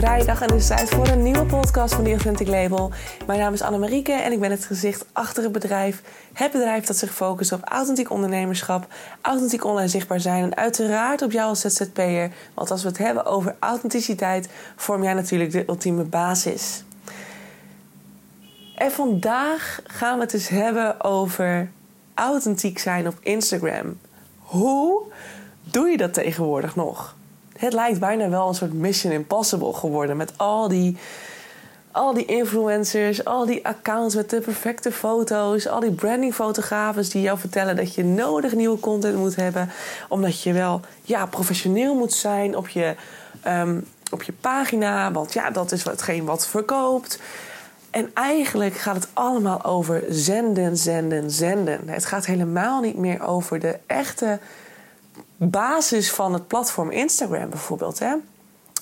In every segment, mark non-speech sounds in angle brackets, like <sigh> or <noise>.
vrijdag en het is tijd voor een nieuwe podcast van The Authentic Label. Mijn naam is Annemarieke en ik ben het gezicht achter het bedrijf. Het bedrijf dat zich focust op authentiek ondernemerschap, authentiek online zichtbaar zijn en uiteraard op jou als ZZP'er. Want als we het hebben over authenticiteit, vorm jij natuurlijk de ultieme basis. En vandaag gaan we het dus hebben over authentiek zijn op Instagram. Hoe doe je dat tegenwoordig nog? Het lijkt bijna wel een soort mission impossible geworden met al die, al die influencers, al die accounts met de perfecte foto's, al die brandingfotografen die jou vertellen dat je nodig nieuwe content moet hebben, omdat je wel ja, professioneel moet zijn op je, um, op je pagina, want ja, dat is hetgeen wat verkoopt. En eigenlijk gaat het allemaal over zenden, zenden, zenden. Het gaat helemaal niet meer over de echte basis van het platform Instagram bijvoorbeeld. Hè?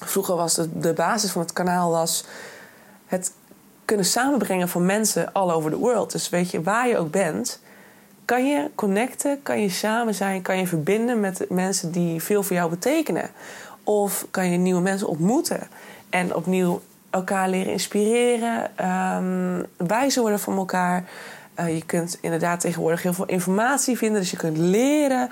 Vroeger was de, de basis van het kanaal was het kunnen samenbrengen van mensen all over the world. Dus weet je, waar je ook bent, kan je connecten, kan je samen zijn, kan je verbinden met mensen die veel voor jou betekenen. Of kan je nieuwe mensen ontmoeten en opnieuw elkaar leren inspireren, um, wijzer worden van elkaar. Uh, je kunt inderdaad tegenwoordig heel veel informatie vinden, dus je kunt leren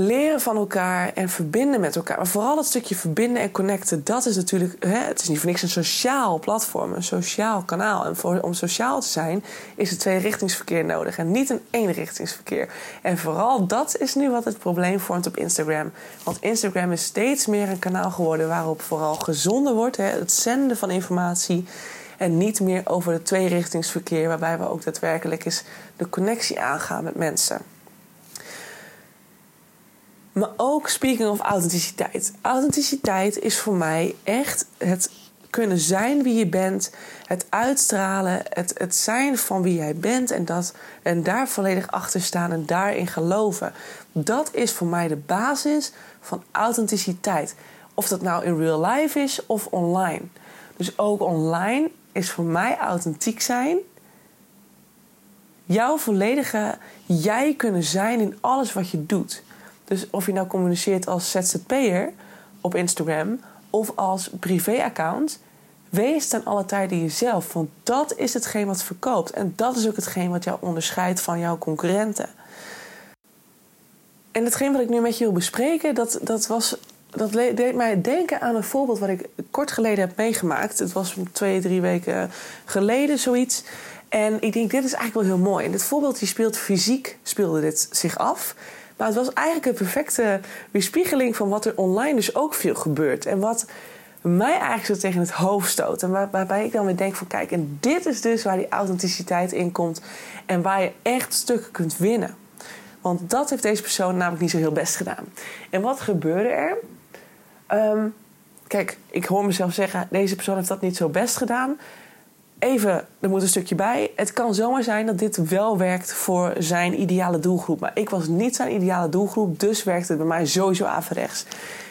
leren van elkaar en verbinden met elkaar. Maar vooral dat stukje verbinden en connecten, dat is natuurlijk, hè, het is niet voor niks een sociaal platform, een sociaal kanaal. En om sociaal te zijn, is het tweerichtingsverkeer nodig en niet een eenrichtingsverkeer. En vooral dat is nu wat het probleem vormt op Instagram. Want Instagram is steeds meer een kanaal geworden waarop vooral gezonden wordt, hè, het zenden van informatie. En niet meer over het tweerichtingsverkeer, waarbij we ook daadwerkelijk eens de connectie aangaan met mensen. Maar ook speaking of authenticiteit. Authenticiteit is voor mij echt het kunnen zijn wie je bent, het uitstralen, het, het zijn van wie jij bent en, dat, en daar volledig achter staan en daarin geloven. Dat is voor mij de basis van authenticiteit. Of dat nou in real life is of online. Dus ook online is voor mij authentiek zijn. Jouw volledige jij kunnen zijn in alles wat je doet. Dus of je nou communiceert als ZZP'er op Instagram of als privéaccount, wees ten alle tijde jezelf. Want dat is hetgeen wat verkoopt. En dat is ook hetgeen wat jou onderscheidt van jouw concurrenten. En hetgeen wat ik nu met je wil bespreken, dat, dat, was, dat deed mij denken aan een voorbeeld wat ik kort geleden heb meegemaakt. Het was twee, drie weken geleden zoiets. En ik denk, dit is eigenlijk wel heel mooi. En dit voorbeeld die speelt fysiek, speelde dit zich af. Maar het was eigenlijk een perfecte weerspiegeling van wat er online dus ook veel gebeurt. En wat mij eigenlijk zo tegen het hoofd stoot. En waar, waarbij ik dan weer denk van kijk, en dit is dus waar die authenticiteit in komt. En waar je echt stukken kunt winnen. Want dat heeft deze persoon namelijk niet zo heel best gedaan. En wat gebeurde er? Ehm, kijk, ik hoor mezelf zeggen, deze persoon heeft dat niet zo best gedaan even, er moet een stukje bij. Het kan zomaar zijn dat dit wel werkt voor zijn ideale doelgroep. Maar ik was niet zijn ideale doelgroep, dus werkte het bij mij sowieso averechts.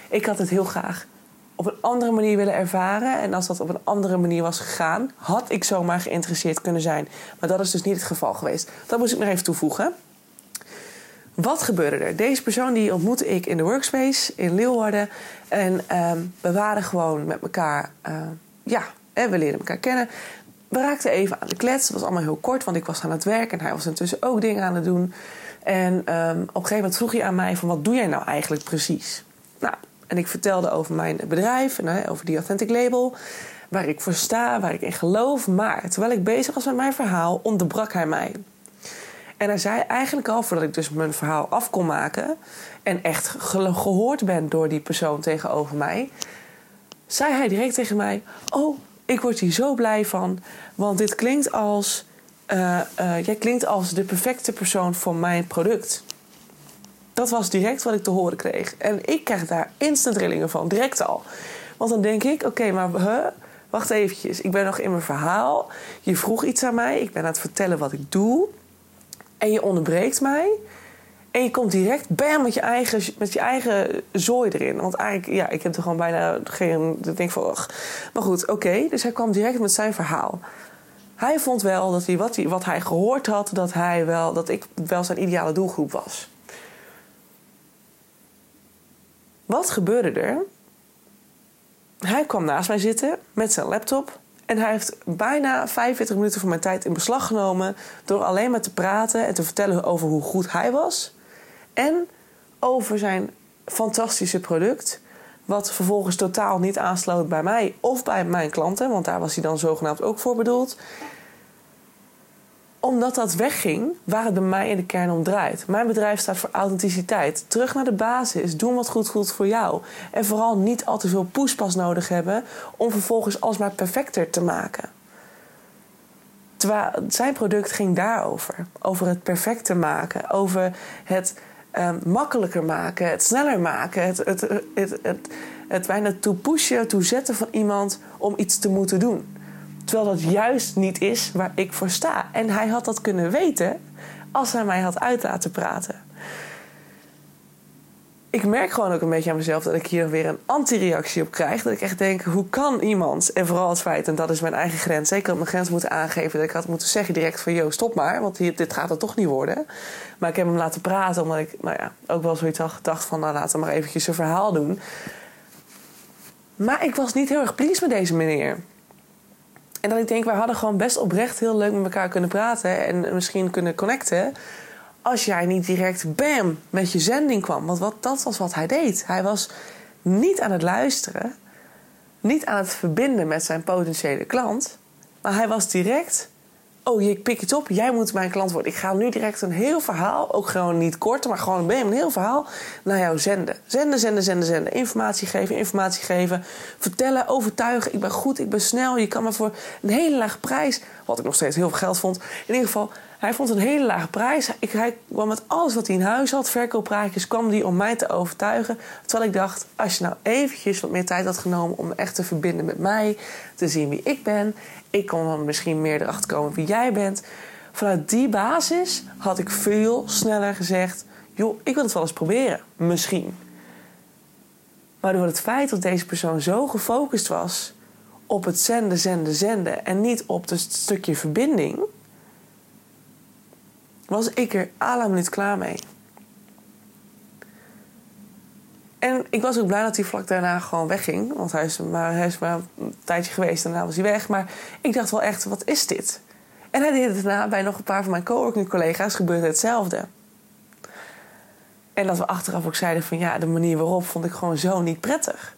Ik had het heel graag op een andere manier willen ervaren. En als dat op een andere manier was gegaan, had ik zomaar geïnteresseerd kunnen zijn. Maar dat is dus niet het geval geweest. Dat moest ik nog even toevoegen. Wat gebeurde er? Deze persoon die ontmoette ik in de workspace in Leeuwarden. En ehm, we waren gewoon met elkaar, uh, ja, we leerden elkaar kennen we raakten even aan de klets. Het was allemaal heel kort, want ik was aan het werk en hij was intussen ook dingen aan het doen. En um, op een gegeven moment vroeg hij aan mij: van wat doe jij nou eigenlijk precies? Nou, en ik vertelde over mijn bedrijf over die Authentic Label, waar ik voor sta, waar ik in geloof. Maar terwijl ik bezig was met mijn verhaal, onderbrak hij mij. En hij zei eigenlijk al, voordat ik dus mijn verhaal af kon maken en echt gehoord ben door die persoon tegenover mij, zei hij direct tegen mij: Oh, ik word hier zo blij van. Want dit klinkt als. Uh, uh, jij klinkt als de perfecte persoon voor mijn product. Dat was direct wat ik te horen kreeg. En ik krijg daar instant trillingen van, direct al. Want dan denk ik, oké, maar huh, wacht eventjes. Ik ben nog in mijn verhaal. Je vroeg iets aan mij. Ik ben aan het vertellen wat ik doe. En je onderbreekt mij. En je komt direct bam met je eigen, met je eigen zooi erin. Want eigenlijk, ja, ik heb er gewoon bijna geen. Ik denk van. Maar goed, oké. Dus hij kwam direct met zijn verhaal. Hij vond wel dat hij wat, hij wat hij gehoord had, dat, hij wel, dat ik wel zijn ideale doelgroep was. Wat gebeurde er? hij kwam naast mij zitten met zijn laptop. En hij heeft bijna 45 minuten van mijn tijd in beslag genomen door alleen maar te praten en te vertellen over hoe goed hij was. En over zijn fantastische product. Wat vervolgens totaal niet aansloot bij mij of bij mijn klanten, want daar was hij dan zogenaamd ook voor bedoeld omdat dat wegging waar het bij mij in de kern om draait. Mijn bedrijf staat voor authenticiteit. Terug naar de basis. Doen wat goed voelt voor jou. En vooral niet al te veel poespas nodig hebben om vervolgens alles maar perfecter te maken. Terwijl zijn product ging daarover. Over het perfecter maken. Over het um, makkelijker maken. Het sneller maken. Het, het, het, het, het, het bijna toe pushen, toe zetten van iemand om iets te moeten doen. Terwijl dat juist niet is waar ik voor sta. En hij had dat kunnen weten als hij mij had uit laten praten. Ik merk gewoon ook een beetje aan mezelf dat ik hier weer een antireactie op krijg. Dat ik echt denk, hoe kan iemand, en vooral het feit, en dat is mijn eigen grens, zeker op mijn grens moeten aangeven, dat ik had moeten zeggen direct van, yo, stop maar, want dit gaat het toch niet worden. Maar ik heb hem laten praten, omdat ik, nou ja, ook wel zoiets had gedacht van, nou laten we maar eventjes een verhaal doen. Maar ik was niet heel erg pleased met deze meneer. En dat ik denk, wij hadden gewoon best oprecht heel leuk met elkaar kunnen praten en misschien kunnen connecten. Als jij niet direct bam met je zending kwam. Want wat, dat was wat hij deed. Hij was niet aan het luisteren, niet aan het verbinden met zijn potentiële klant. Maar hij was direct oh, ik pik het op, jij moet mijn klant worden. Ik ga nu direct een heel verhaal, ook gewoon niet kort, maar gewoon een heel verhaal naar jou zenden. Zenden, zenden, zenden, zenden. Informatie geven, informatie geven. Vertellen, overtuigen. Ik ben goed, ik ben snel. Je kan me voor een hele lage prijs, wat ik nog steeds heel veel geld vond, in ieder geval hij vond een hele lage prijs. Ik, hij kwam met alles wat hij in huis had, verkooppraatjes, kwam die om mij te overtuigen. Terwijl ik dacht, als je nou eventjes wat meer tijd had genomen om echt te verbinden met mij, te zien wie ik ben, ik kon dan misschien meer erachter komen wie jij bent. Vanuit die basis had ik veel sneller gezegd, joh, ik wil het wel eens proberen, misschien. Maar door het feit dat deze persoon zo gefocust was op het zenden, zenden, zenden en niet op het stukje verbinding was ik er la minuut klaar mee. En ik was ook blij dat hij vlak daarna gewoon wegging. Want hij is, maar, hij een tijdje geweest en daarna was hij weg. Maar ik dacht wel echt, wat is dit? En hij deed het daarna bij nog een paar van mijn coworking collega's gebeurde hetzelfde. En dat we achteraf ook zeiden van ja, de manier waarop vond ik gewoon zo niet prettig.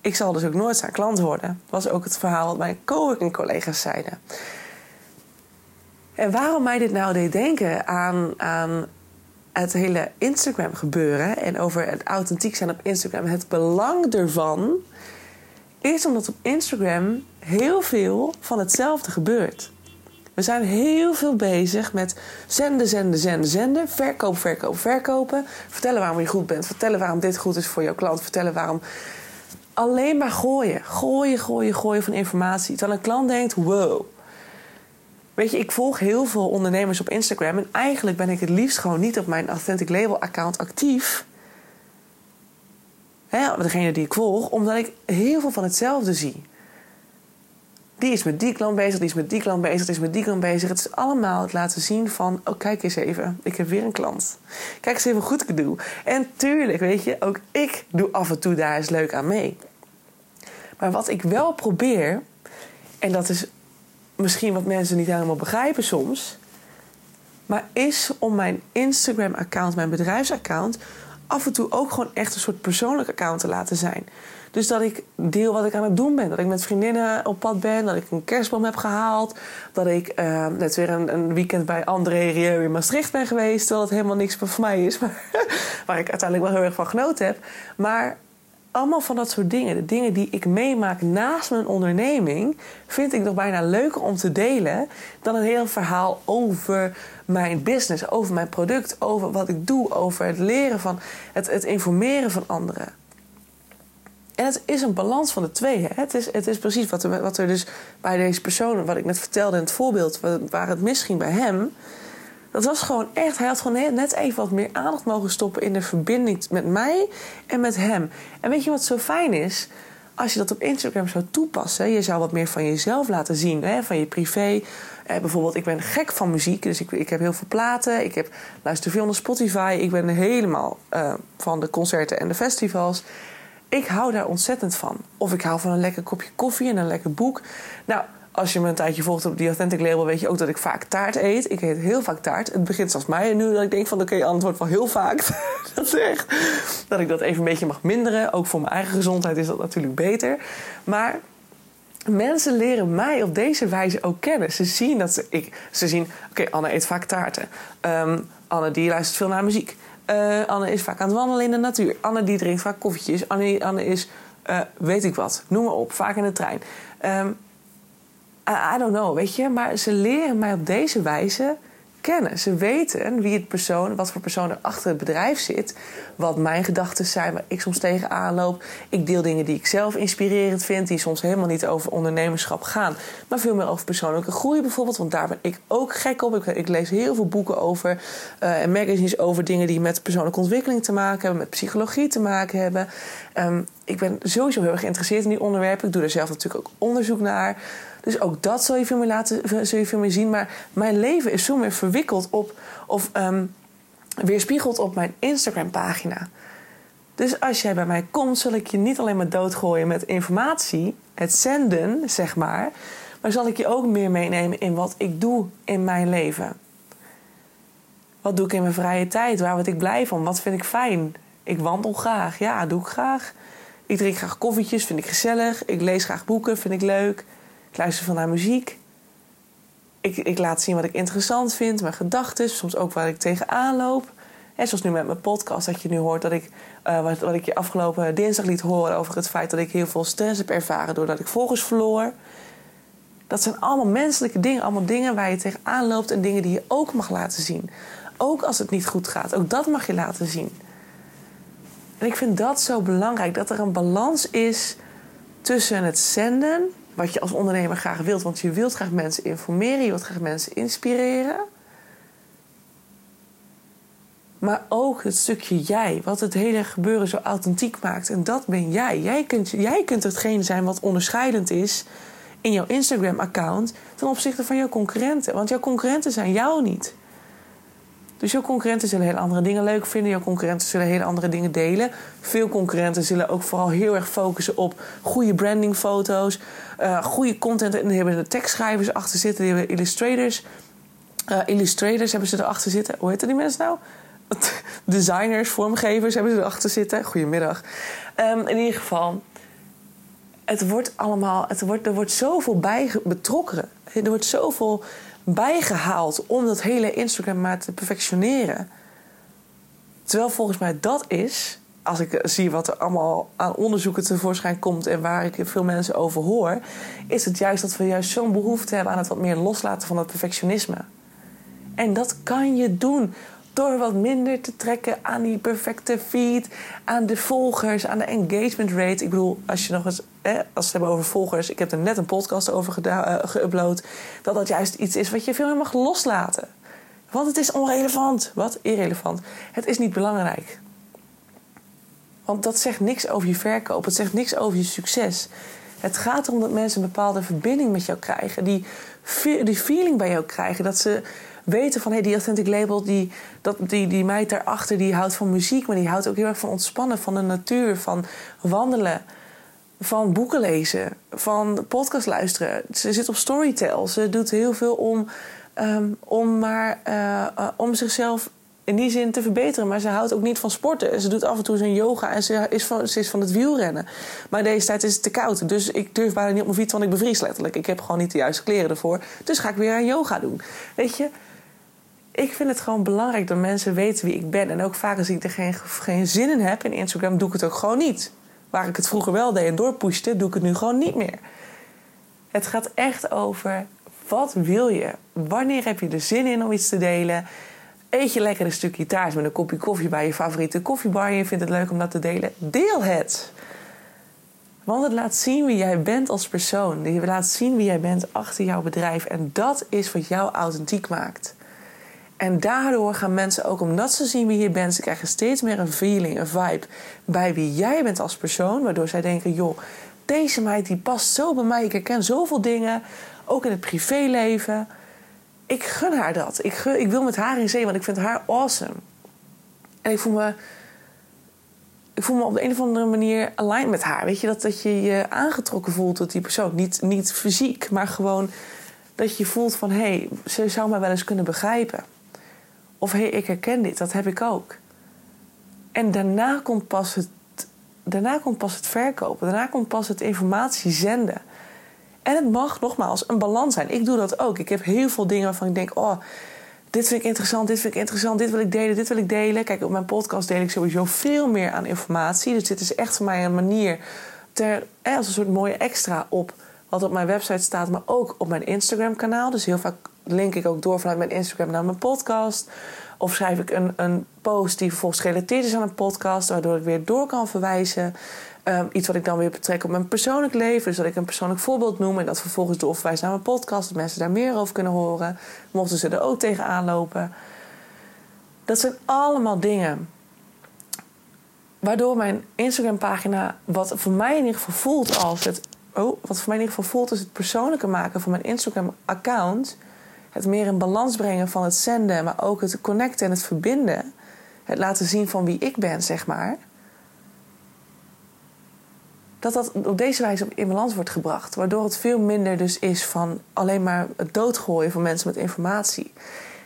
Ik zal dus ook nooit zijn klant worden. Was ook het verhaal wat mijn coworking collega's zeiden. En waarom mij dit nou deed denken aan, aan het hele Instagram gebeuren en over het authentiek zijn op Instagram, het belang ervan, is omdat op Instagram heel veel van hetzelfde gebeurt. We zijn heel veel bezig met zenden, zenden, zenden, zenden. Verkoop, verkoop, verkopen. Vertellen waarom je goed bent. Vertellen waarom dit goed is voor jouw klant. Vertellen waarom. Alleen maar gooien. Gooien, gooien, gooien van informatie. Terwijl een klant denkt: wow, Weet je, ik volg heel veel ondernemers op Instagram. En eigenlijk ben ik het liefst gewoon niet op mijn Authentic Label account actief. Hè, degene die ik volg, omdat ik heel veel van hetzelfde zie. Die is met die klant bezig, die is met die klant bezig, die is met die klant bezig. Het is allemaal het laten zien van: oh, kijk eens even, ik heb weer een klant. Kijk eens even hoe goed ik het doe. En tuurlijk, weet je, ook ik doe af en toe daar eens leuk aan mee. Maar wat ik wel probeer, en dat is misschien wat mensen niet helemaal begrijpen soms. Maar is om mijn Instagram-account, mijn bedrijfsaccount, af en toe ook gewoon echt een soort persoonlijk account te laten zijn. Dus dat ik deel wat ik aan het doen ben. Dat ik met vriendinnen op pad ben. Dat ik een kerstboom heb gehaald. Dat ik uh, net weer een, een, weekend bij André Rieu in Maastricht ben geweest. Terwijl het helemaal niks voor mij is. Maar <laughs> waar ik uiteindelijk wel heel erg van genoten heb. Maar allemaal van dat soort dingen. De dingen die ik meemaak naast mijn onderneming, vind ik nog bijna leuker om te delen dan een heel verhaal over mijn business, over mijn product, over wat ik doe, over het leren van het, het informeren van anderen. En het is een balans van de twee. Hè? Het, is, het is precies wat er, wat er dus bij deze persoon, wat ik net vertelde in het voorbeeld, waar het misging bij hem dat was gewoon echt. Hij had gewoon net even wat meer aandacht mogen stoppen in de verbinding met mij en met hem. En weet je wat zo fijn is? Als je dat op Instagram zou toepassen, je zou wat meer van jezelf laten zien, hè, van je privé. Eh, bijvoorbeeld, ik ben gek van muziek, dus ik, ik heb heel veel platen. Ik heb, luister veel naar Spotify. Ik ben helemaal uh, van de concerten en de festivals Ik hou daar ontzettend van. Of ik hou van een lekker kopje koffie en een lekker boek. Nou, als je me een tijdje volgt op die Authentic Label, weet je ook dat ik vaak taart eet. Ik eet heel vaak taart. Het begint zoals mij. En nu dat ik denk van oké, okay, antwoord wel heel vaak. <laughs> dat. Dat ik dat even een beetje mag minderen. Ook voor mijn eigen gezondheid is dat natuurlijk beter. Maar mensen leren mij op deze wijze ook kennen. Ze zien dat ze. Ik, ze zien, oké, Anne eet vaak taarten. Ehm, Anne die luistert veel naar muziek. Uh, Anne is vaak aan het wandelen in de natuur. Anne die drinkt vaak koffietjes. Anne, Anne is, uh, weet ik wat, noem maar op, vaak in de trein. Um, I don't know, weet je. Maar ze leren mij op deze wijze kennen. Ze weten wie het persoon, wat voor persoon er achter het bedrijf zit. Wat mijn gedachten zijn, waar ik soms tegenaan loop. Ik deel dingen die ik zelf inspirerend vind, die soms helemaal niet over ondernemerschap gaan. Maar veel meer over persoonlijke groei bijvoorbeeld. Want daar ben ik ook gek op. Ik, lees heel veel boeken over uh, en magazines over dingen die met persoonlijke ontwikkeling te maken hebben, met psychologie te maken hebben. Um, ik ben sowieso heel erg geïnteresseerd in die onderwerpen. Ik doe er zelf natuurlijk ook onderzoek naar. Dus ook dat zul je veel meer, laten, zien. Maar mijn leven is veel meer verwikkeld op, of um, weerspiegeld op mijn Instagram-pagina. Dus als jij bij mij komt, zal ik je niet alleen maar doodgooien met informatie, het zenden, zeg maar. Maar zal ik je ook meer meenemen in wat ik doe in mijn leven. Wat doe ik in mijn vrije tijd? Waar word ik blij van? Wat vind ik fijn? Ik wandel graag. Ja, doe ik graag. Ik drink graag koffietjes, vind ik gezellig. Ik lees graag boeken, vind ik leuk. Ik luister van naar muziek. Ik, ik laat zien wat ik interessant vind, mijn gedachten, soms ook waar ik tegenaan loop. En zoals nu met mijn podcast, dat je nu hoort dat ik, uh, wat, wat ik je afgelopen dinsdag liet horen over het feit dat ik heel veel stress heb ervaren doordat ik volgers verloor. Dat zijn allemaal menselijke dingen, allemaal dingen waar je tegenaan loopt en dingen die je ook mag laten zien. Ook als het niet goed gaat, ook dat mag je laten zien. En ik vind dat zo belangrijk, dat er een balans is tussen het zenden wat je als ondernemer graag wilt. Want je wilt graag mensen informeren, je wilt graag mensen inspireren. Maar ook het stukje jij, wat het hele gebeuren zo authentiek maakt. En dat ben jij. Jij kunt, jij kunt hetgene zijn wat onderscheidend is in jouw Instagram-account ten opzichte van jouw concurrenten. Want jouw concurrenten zijn jou niet. Dus jouw concurrenten zullen hele andere dingen leuk vinden. Jouw concurrenten zullen hele andere dingen delen. Veel concurrenten zullen ook vooral heel erg focussen op goede brandingfoto's, uh, goede content. En die hebben de tekstschrijvers achter zitten, die hebben illustrators. Uh, illustrators hebben ze erachter zitten. Hoe heten die mensen nou? <laughs> Designers, vormgevers hebben ze erachter zitten. Goedemiddag. Um, in ieder geval, het wordt allemaal, het wordt, er wordt zoveel bij betrokken. Er wordt zoveel bijgehaald om dat hele Instagram maar te perfectioneren. Terwijl volgens mij dat is, als ik zie wat er allemaal aan onderzoeken tevoorschijn komt en waar ik veel mensen over hoor, is het juist dat we juist zo'n behoefte hebben aan het wat meer loslaten van dat perfectionisme. En dat kan je doen door wat minder te trekken aan die perfecte feed, aan de volgers, aan de engagement rate. Ik bedoel, als je nog eens, als we het hebben over volgers, ik heb er net een podcast over uh, geüpload, dat dat juist iets is wat je veel meer mag loslaten. Want het is onrelevant. Wat? Irrelevant. Het is niet belangrijk. Want dat zegt niks over je verkoop. Het zegt niks over je succes. Het gaat erom dat mensen een bepaalde verbinding met jou krijgen. Die, die feeling bij jou krijgen. Dat ze weten van hey, die authentic label, die, dat, die, die meid daarachter, die houdt van muziek, maar die houdt ook heel erg van ontspannen, van de natuur, van wandelen, van boeken lezen, van podcast luisteren. Ze zit op Storytel. Ze doet heel veel om, um, om, maar, uh, om zichzelf in die zin te verbeteren. Maar ze houdt ook niet van sporten. Ze doet af en toe zijn yoga en ze is van, ze is van het wielrennen. Maar deze tijd is het te koud. Dus ik durf bijna niet op mijn fiets, want ik bevries letterlijk. Ik heb gewoon niet de juiste kleren ervoor. Dus ga ik weer aan yoga doen. Weet je, ik vind het gewoon belangrijk dat mensen weten wie ik ben. En ook vaak als ik er geen, geen zin in heb in Instagram, doe ik het ook gewoon niet. Waar ik het vroeger wel deed en doorpushte, doe ik het nu gewoon niet meer. Het gaat echt over wat wil je? Wanneer heb je er zin in om iets te delen? Eet je lekker een stukje taart met een kopje koffie bij je favoriete koffiebar en je vindt het leuk om dat te delen? Deel het! Want het laat zien wie jij bent als persoon. Je laat zien wie jij bent achter jouw bedrijf. En dat is wat jou authentiek maakt. En daardoor gaan mensen ook, omdat ze zien wie je bent, ze krijgen steeds meer een feeling, een vibe bij wie jij bent als persoon. Waardoor zij denken: joh, deze meid die past zo bij mij. Ik herken zoveel dingen, ook in het privéleven. Ik gun haar dat. Ik, ik wil met haar in zee, want ik vind haar awesome. En ik voel me ik voel me op de een of andere manier aligned met haar. Weet je, dat, dat je je aangetrokken voelt tot die persoon. Niet, niet fysiek, maar gewoon dat je voelt van... hé, hey, ze zou mij wel eens kunnen begrijpen. Of hé, hey, ik herken dit, dat heb ik ook. En daarna komt pas het, daarna komt pas het verkopen. Daarna komt pas het informatie zenden. En het mag nogmaals een balans zijn. Ik doe dat ook. Ik heb heel veel dingen waarvan ik denk... oh, dit vind ik interessant, dit vind ik interessant, dit wil ik delen, dit wil ik delen. Kijk, op mijn podcast deel ik sowieso veel meer aan informatie. Dus dit is echt voor mij een manier ter, als een soort mooie extra op wat op mijn website staat, maar ook op mijn Instagram-kanaal. Dus heel vaak link ik ook door vanuit mijn Instagram naar mijn podcast. Of schrijf ik een, een post die vervolgens gerelateerd is aan een podcast, waardoor ik weer door kan verwijzen. Um, iets wat ik dan weer betrek op mijn persoonlijk leven. Dus dat ik een persoonlijk voorbeeld noem en dat vervolgens doorverwijs naar mijn podcast. Dat mensen daar meer over kunnen horen. Mochten ze er ook tegenaan lopen. Dat zijn allemaal dingen. Waardoor mijn Instagram pagina, wat voor mij in ieder geval voelt als het. Oh, wat voor mij in ieder geval voelt als het persoonlijke maken van mijn Instagram account. Het meer in balans brengen van het zenden, maar ook het connecten en het verbinden. Het laten zien van wie ik ben, zeg maar dat dat op deze wijze in balans wordt gebracht. Waardoor het veel minder dus is van alleen maar het doodgooien van mensen met informatie.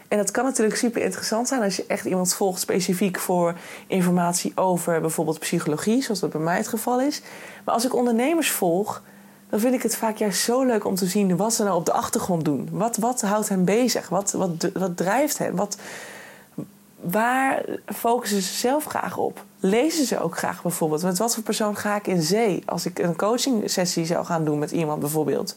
En dat kan natuurlijk super interessant zijn als je echt iemand volgt specifiek voor informatie over bijvoorbeeld psychologie, zoals dat bij mij het geval is. Maar als ik ondernemers volg, dan vind ik het vaak juist zo leuk om te zien wat ze nou op de achtergrond doen. Wat, wat houdt hen bezig? Wat, wat, wat drijft hen? Wat, waar focussen ze zelf graag op? Lezen ze ook graag bijvoorbeeld? Met wat voor persoon ga ik in zee als ik een coaching sessie zou gaan doen met iemand bijvoorbeeld?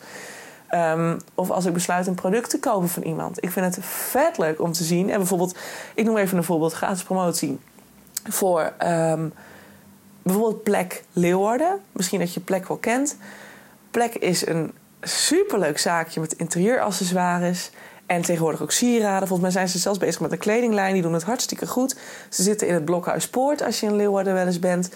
Um, of als ik besluit een product te kopen van iemand. Ik vind het vet leuk om te zien. En bijvoorbeeld, ik noem even een voorbeeld, gratis promotie. Voor um, bijvoorbeeld Plek Leeuwarden. Misschien dat je Plek wel kent. Plek is een superleuk zaakje met interieuraccessoires. En tegenwoordig ook sieraden. Volgens mij zijn ze zelfs bezig met een kledinglijn. Die doen het hartstikke goed. Ze zitten in het Blokhuis Poort als je in Leeuwarden wel eens bent.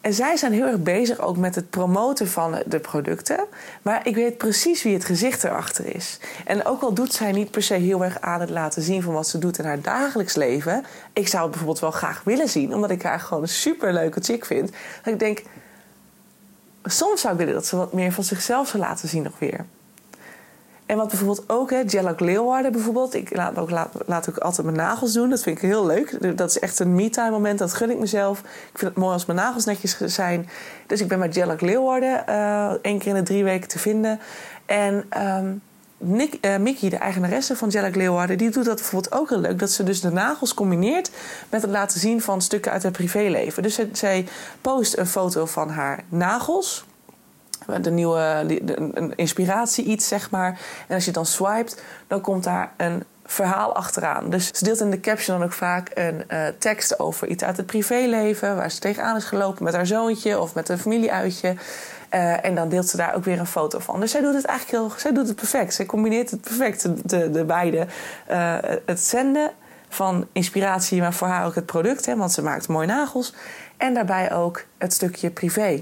En zij zijn heel erg bezig ook met het promoten van de producten. Maar ik weet precies wie het gezicht erachter is. En ook al doet zij niet per se heel erg aan het laten zien van wat ze doet in haar dagelijks leven. Ik zou het bijvoorbeeld wel graag willen zien, omdat ik haar gewoon een superleuke chick vind. Dat ik denk, soms zou ik willen dat ze wat meer van zichzelf zou laten zien nog weer. En wat bijvoorbeeld ook, hè, Leeuwarden bijvoorbeeld. Ik laat ook, laat, laat ook altijd mijn nagels doen. Dat vind ik heel leuk. Dat is echt een me-time moment. Dat gun ik mezelf. Ik vind het mooi als mijn nagels netjes zijn. Dus ik ben bij Jelak Leeuwarden uh, één keer in de drie weken te vinden. En um, Nick, uh, Mickey, de eigenaresse van Jelak Leeuwarden, die doet dat bijvoorbeeld ook heel leuk. Dat ze dus de nagels combineert met het laten zien van stukken uit haar privéleven. Dus zij post een foto van haar nagels de nieuwe een inspiratie iets, zeg maar. En als je dan swipet, dan komt daar een verhaal achteraan. Dus ze deelt in de caption dan ook vaak een uh, tekst over iets uit het privéleven, waar ze tegenaan is gelopen met haar zoontje of met een familieuitje. Uh, en dan deelt ze daar ook weer een foto van. Dus zij doet het eigenlijk heel, zij doet het perfect. Zij combineert het perfect, de, de beide. Uh, het zenden van inspiratie, maar voor haar ook het product, hè, want ze maakt mooie nagels. En daarbij ook het stukje privé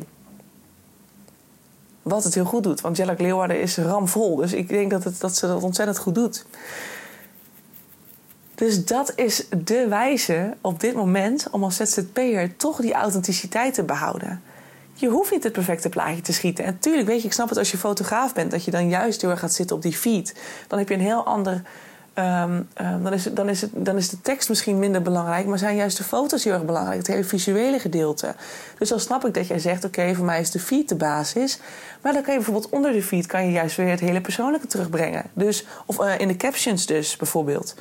wat het heel goed doet. Want Jellic Leeuwarden is ramvol. Dus ik denk dat, het, dat ze dat ontzettend goed doet. Dus dat is de wijze op dit moment om als ZZP'er toch die authenticiteit te behouden. Je hoeft niet het perfecte plaatje te schieten. En tuurlijk, weet je, ik snap het als je fotograaf bent, dat je dan juist door gaat zitten op die feed. Dan heb je een heel ander Um, dan, is, dan, is het, dan is de tekst misschien minder belangrijk, maar zijn juist de foto's heel erg belangrijk, het hele visuele gedeelte. Dus dan snap ik dat jij zegt: Oké, voor mij is de feed de basis. Maar dan kan je bijvoorbeeld onder de feed kan je juist weer het hele persoonlijke terugbrengen. Dus, of uh, in de captions, dus bijvoorbeeld.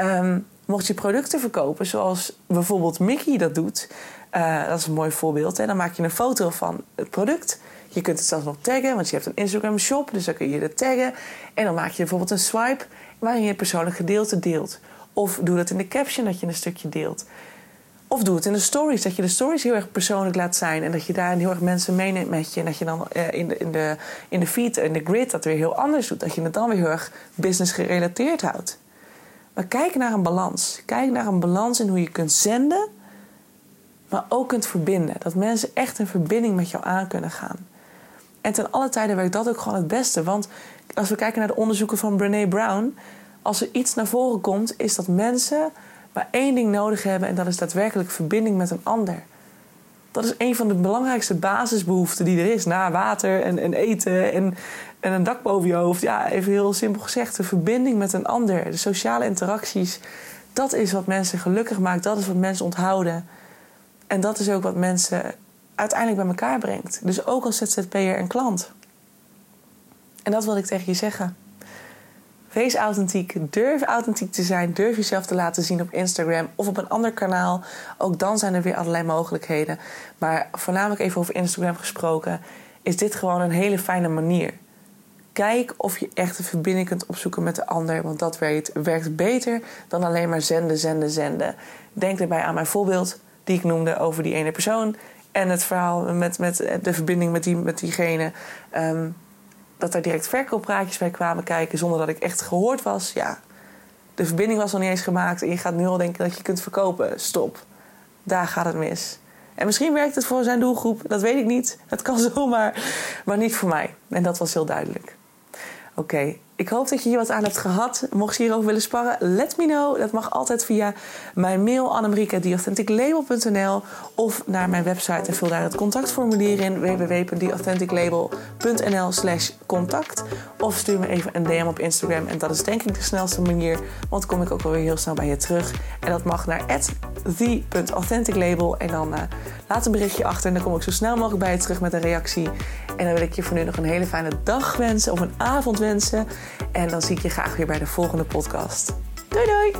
Um, mocht je producten verkopen, zoals bijvoorbeeld Mickey dat doet, uh, dat is een mooi voorbeeld. Hè? Dan maak je een foto van het product. Je kunt het zelfs nog taggen, want je hebt een Instagram shop, dus dan kun je het taggen. En dan maak je bijvoorbeeld een swipe waarin je het persoonlijk gedeelte deelt. Of doe dat in de caption dat je een stukje deelt. Of doe het in de stories, dat je de stories heel erg persoonlijk laat zijn. En dat je daar heel erg mensen meeneemt met je. En dat je dan eh, in, de, in, de, in de feed, in de grid, dat weer heel anders doet. Dat je het dan weer heel erg business gerelateerd houdt. Maar kijk naar een balans. Kijk naar een balans in hoe je kunt zenden, maar ook kunt verbinden. Dat mensen echt een verbinding met jou aan kunnen gaan. En ten alle tijden werkt dat ook gewoon het beste. Want als we kijken naar de onderzoeken van Brene Brown, als er iets naar voren komt, is dat mensen maar één ding nodig hebben en dat is daadwerkelijk verbinding met een ander. Dat is een van de belangrijkste basisbehoeften die er is. Na water en, en eten en, en een dak boven je hoofd. Ja, even heel simpel gezegd. De verbinding met een ander. De sociale interacties. Dat is wat mensen gelukkig maakt. Dat is wat mensen onthouden. En dat is ook wat mensen uiteindelijk bij elkaar brengt. Dus ook als ZZP'er en klant. En dat wil ik tegen je zeggen. Wees authentiek. Durf authentiek te zijn. Durf jezelf te laten zien op Instagram of op een ander kanaal. Ook dan zijn er weer allerlei mogelijkheden. Maar voornamelijk even over Instagram gesproken, is dit gewoon een hele fijne manier. Kijk of je echt een verbinding kunt opzoeken met de ander, want dat werkt, werkt beter dan alleen maar zenden, zenden, zenden. Denk erbij aan mijn voorbeeld die ik noemde over die ene persoon en het verhaal met, met de verbinding met, die, met diegene. Um, dat er direct verkooppraatjes bij kwamen kijken zonder dat ik echt gehoord was. Ja, de verbinding was nog niet eens gemaakt en je gaat nu al denken dat je kunt verkopen. Stop. Daar gaat het mis. En misschien werkt het voor zijn doelgroep, dat weet ik niet. Het kan <laughs> zomaar, maar niet voor mij. En dat was heel duidelijk. Oké, ik hoop dat je hier wat aan hebt gehad. Mocht je hierover willen sparren, let me know. Dat mag altijd via mijn mail annemarie.theauthenticlabel.nl of naar mijn website en vul daar het contactformulier in www.theauthenticlabel.nl slash contact. Of stuur me even een DM op Instagram en dat is denk ik de snelste manier, want kom ik ook wel weer heel snel bij je terug. En dat mag naar the.authenticlabel en dan uh, laat een berichtje achter en dan kom ik zo snel mogelijk bij je terug met een reactie. En dan wil ik je voor nu nog een hele fijne dag wensen of een avond wensen. En dan zie ik je graag weer bij de volgende podcast. Doei doei!